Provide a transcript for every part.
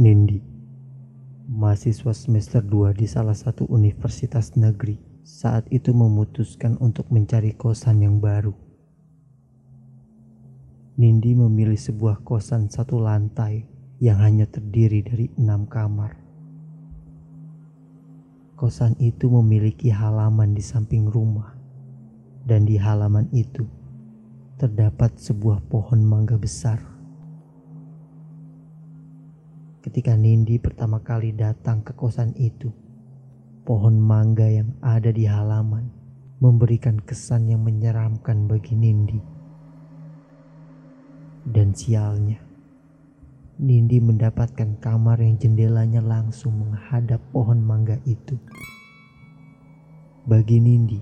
Nindi, mahasiswa semester 2 di salah satu universitas negeri, saat itu memutuskan untuk mencari kosan yang baru. Nindi memilih sebuah kosan satu lantai yang hanya terdiri dari enam kamar. Kosan itu memiliki halaman di samping rumah, dan di halaman itu terdapat sebuah pohon mangga besar Ketika Nindi pertama kali datang ke kosan itu, pohon mangga yang ada di halaman memberikan kesan yang menyeramkan bagi Nindi. Dan sialnya, Nindi mendapatkan kamar yang jendelanya langsung menghadap pohon mangga itu. Bagi Nindi,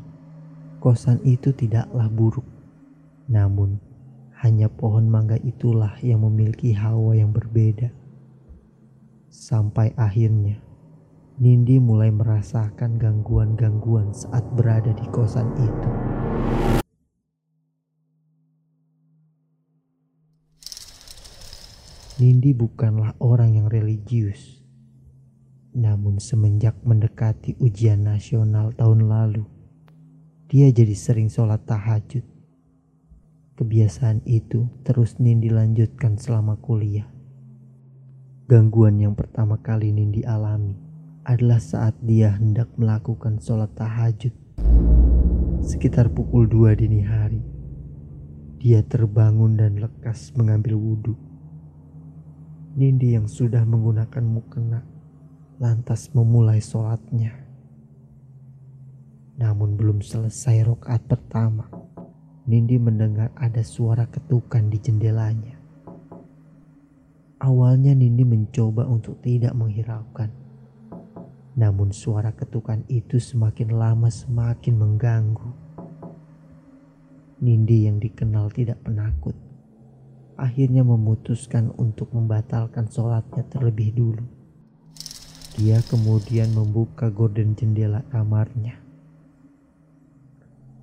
kosan itu tidaklah buruk, namun hanya pohon mangga itulah yang memiliki hawa yang berbeda. Sampai akhirnya, Nindi mulai merasakan gangguan-gangguan saat berada di kosan itu. Nindi bukanlah orang yang religius. Namun semenjak mendekati ujian nasional tahun lalu, dia jadi sering sholat tahajud. Kebiasaan itu terus Nindi lanjutkan selama kuliah. Gangguan yang pertama kali Nindi alami adalah saat dia hendak melakukan sholat tahajud. Sekitar pukul 2 dini hari, dia terbangun dan lekas mengambil wudhu. Nindi yang sudah menggunakan mukena lantas memulai sholatnya. Namun belum selesai rokaat pertama, Nindi mendengar ada suara ketukan di jendelanya. Awalnya Nindi mencoba untuk tidak menghiraukan. Namun suara ketukan itu semakin lama semakin mengganggu. Nindi yang dikenal tidak penakut. Akhirnya memutuskan untuk membatalkan sholatnya terlebih dulu. Dia kemudian membuka gorden jendela kamarnya.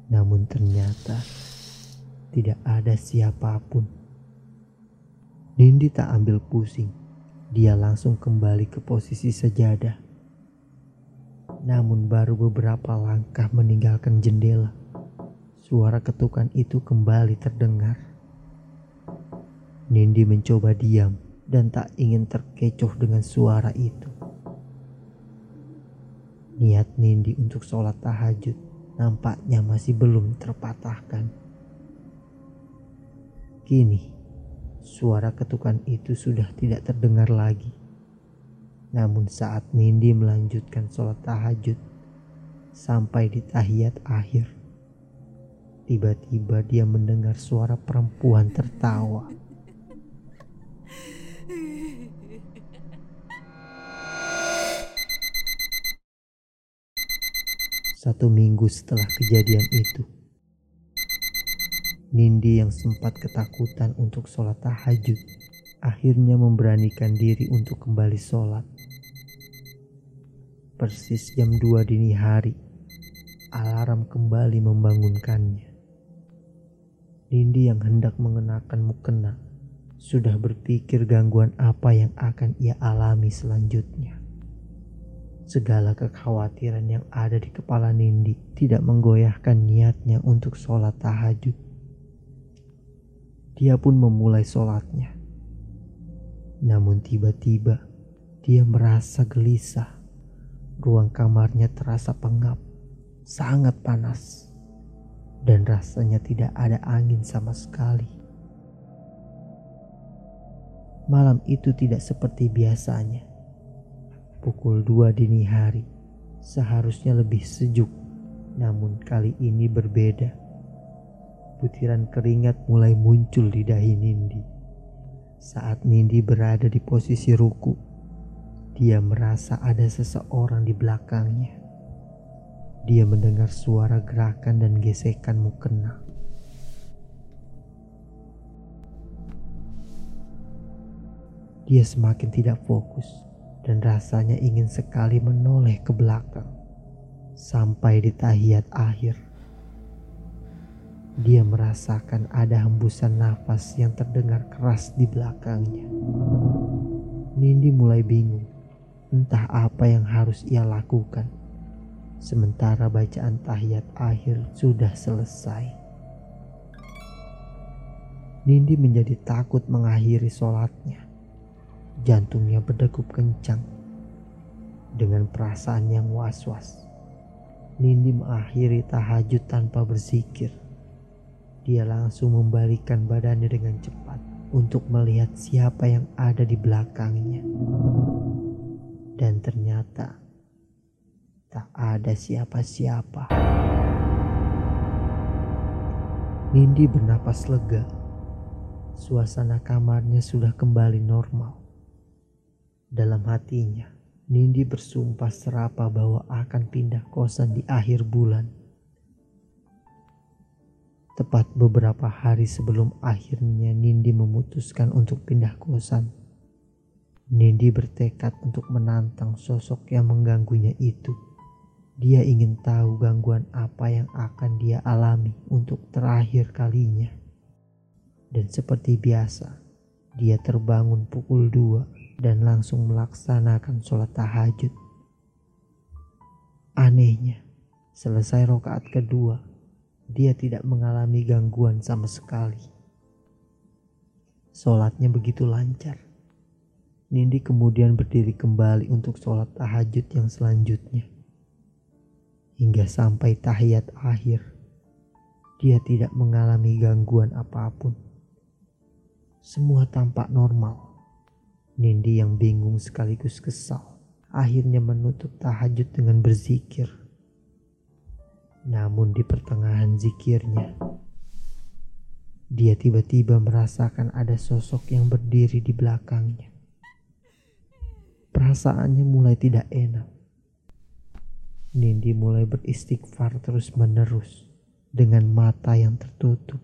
Namun ternyata tidak ada siapa pun. Nindi tak ambil pusing. Dia langsung kembali ke posisi sejadah. Namun baru beberapa langkah meninggalkan jendela, suara ketukan itu kembali terdengar. Nindi mencoba diam dan tak ingin terkecoh dengan suara itu. Niat Nindi untuk sholat tahajud nampaknya masih belum terpatahkan. Kini, Suara ketukan itu sudah tidak terdengar lagi. Namun saat Nindi melanjutkan sholat tahajud sampai di tahiyat akhir, tiba-tiba dia mendengar suara perempuan tertawa. Satu minggu setelah kejadian itu, Nindi yang sempat ketakutan untuk sholat tahajud akhirnya memberanikan diri untuk kembali sholat. Persis jam 2 dini hari, alarm kembali membangunkannya. Nindi yang hendak mengenakan mukena sudah berpikir gangguan apa yang akan ia alami selanjutnya. Segala kekhawatiran yang ada di kepala Nindi tidak menggoyahkan niatnya untuk sholat tahajud. Dia pun memulai sholatnya. Namun tiba-tiba dia merasa gelisah. Ruang kamarnya terasa pengap, sangat panas, dan rasanya tidak ada angin sama sekali. Malam itu tidak seperti biasanya. Pukul dua dini hari, seharusnya lebih sejuk, namun kali ini berbeda Butiran keringat mulai muncul di dahi Nindi. Saat Nindi berada di posisi ruku, dia merasa ada seseorang di belakangnya. Dia mendengar suara gerakan dan gesekan mukena. Dia semakin tidak fokus dan rasanya ingin sekali menoleh ke belakang sampai di tahiyat akhir. Dia merasakan ada hembusan nafas yang terdengar keras di belakangnya. Nindi mulai bingung, entah apa yang harus ia lakukan. Sementara bacaan tahiyat akhir sudah selesai. Nindi menjadi takut mengakhiri sholatnya. Jantungnya berdegup kencang. Dengan perasaan yang was-was. Nindi mengakhiri tahajud tanpa berzikir. Dia langsung membalikan badannya dengan cepat untuk melihat siapa yang ada di belakangnya. Dan ternyata tak ada siapa-siapa. Nindi bernapas lega Suasana kamarnya sudah kembali normal. Dalam hatinya, Nindi bersumpah serapa bahwa akan pindah kosan di akhir bulan. Tepat beberapa hari sebelum akhirnya Nindi memutuskan untuk pindah kosan. Nindi bertekad untuk menantang sosok yang mengganggunya itu. Dia ingin tahu gangguan apa yang akan dia alami untuk terakhir kalinya. Dan seperti biasa, dia terbangun pukul 2 dan langsung melaksanakan sholat tahajud. Anehnya, selesai rokaat kedua, dia tidak mengalami gangguan sama sekali. Sholatnya begitu lancar. Nindi kemudian berdiri kembali untuk sholat tahajud yang selanjutnya. Hingga sampai tahiyat akhir, dia tidak mengalami gangguan apa pun. Semua tampak normal. Nindi yang bingung sekaligus kesal akhirnya menutup tahajud dengan berzikir. Namun di pertengahan zikirnya, dia tiba-tiba merasakan ada sosok yang berdiri di belakangnya. Perasaannya mulai tidak enak. Nindi mulai beristighfar terus-menerus dengan mata yang tertutup.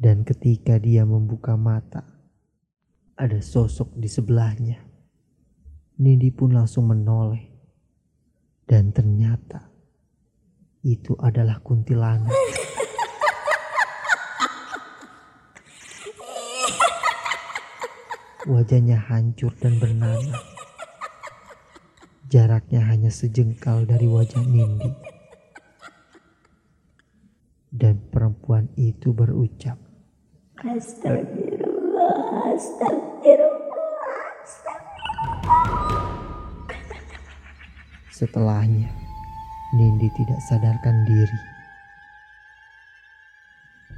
Dan ketika dia membuka mata, ada sosok di sebelahnya. Nindi pun langsung menoleh. Dan ternyata itu adalah kuntilanak. Wajahnya hancur dan bernanah. Jaraknya hanya sejengkal dari wajah Nindi. Dan perempuan itu berucap, Astagfirullah, astagfirullah, Setelahnya, Nindi tidak sadarkan diri.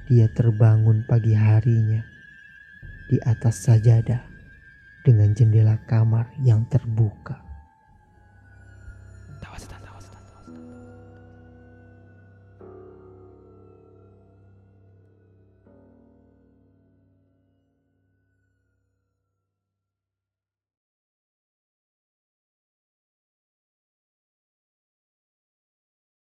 Dia terbangun pagi harinya di atas sajadah dengan jendela kamar yang terbuka.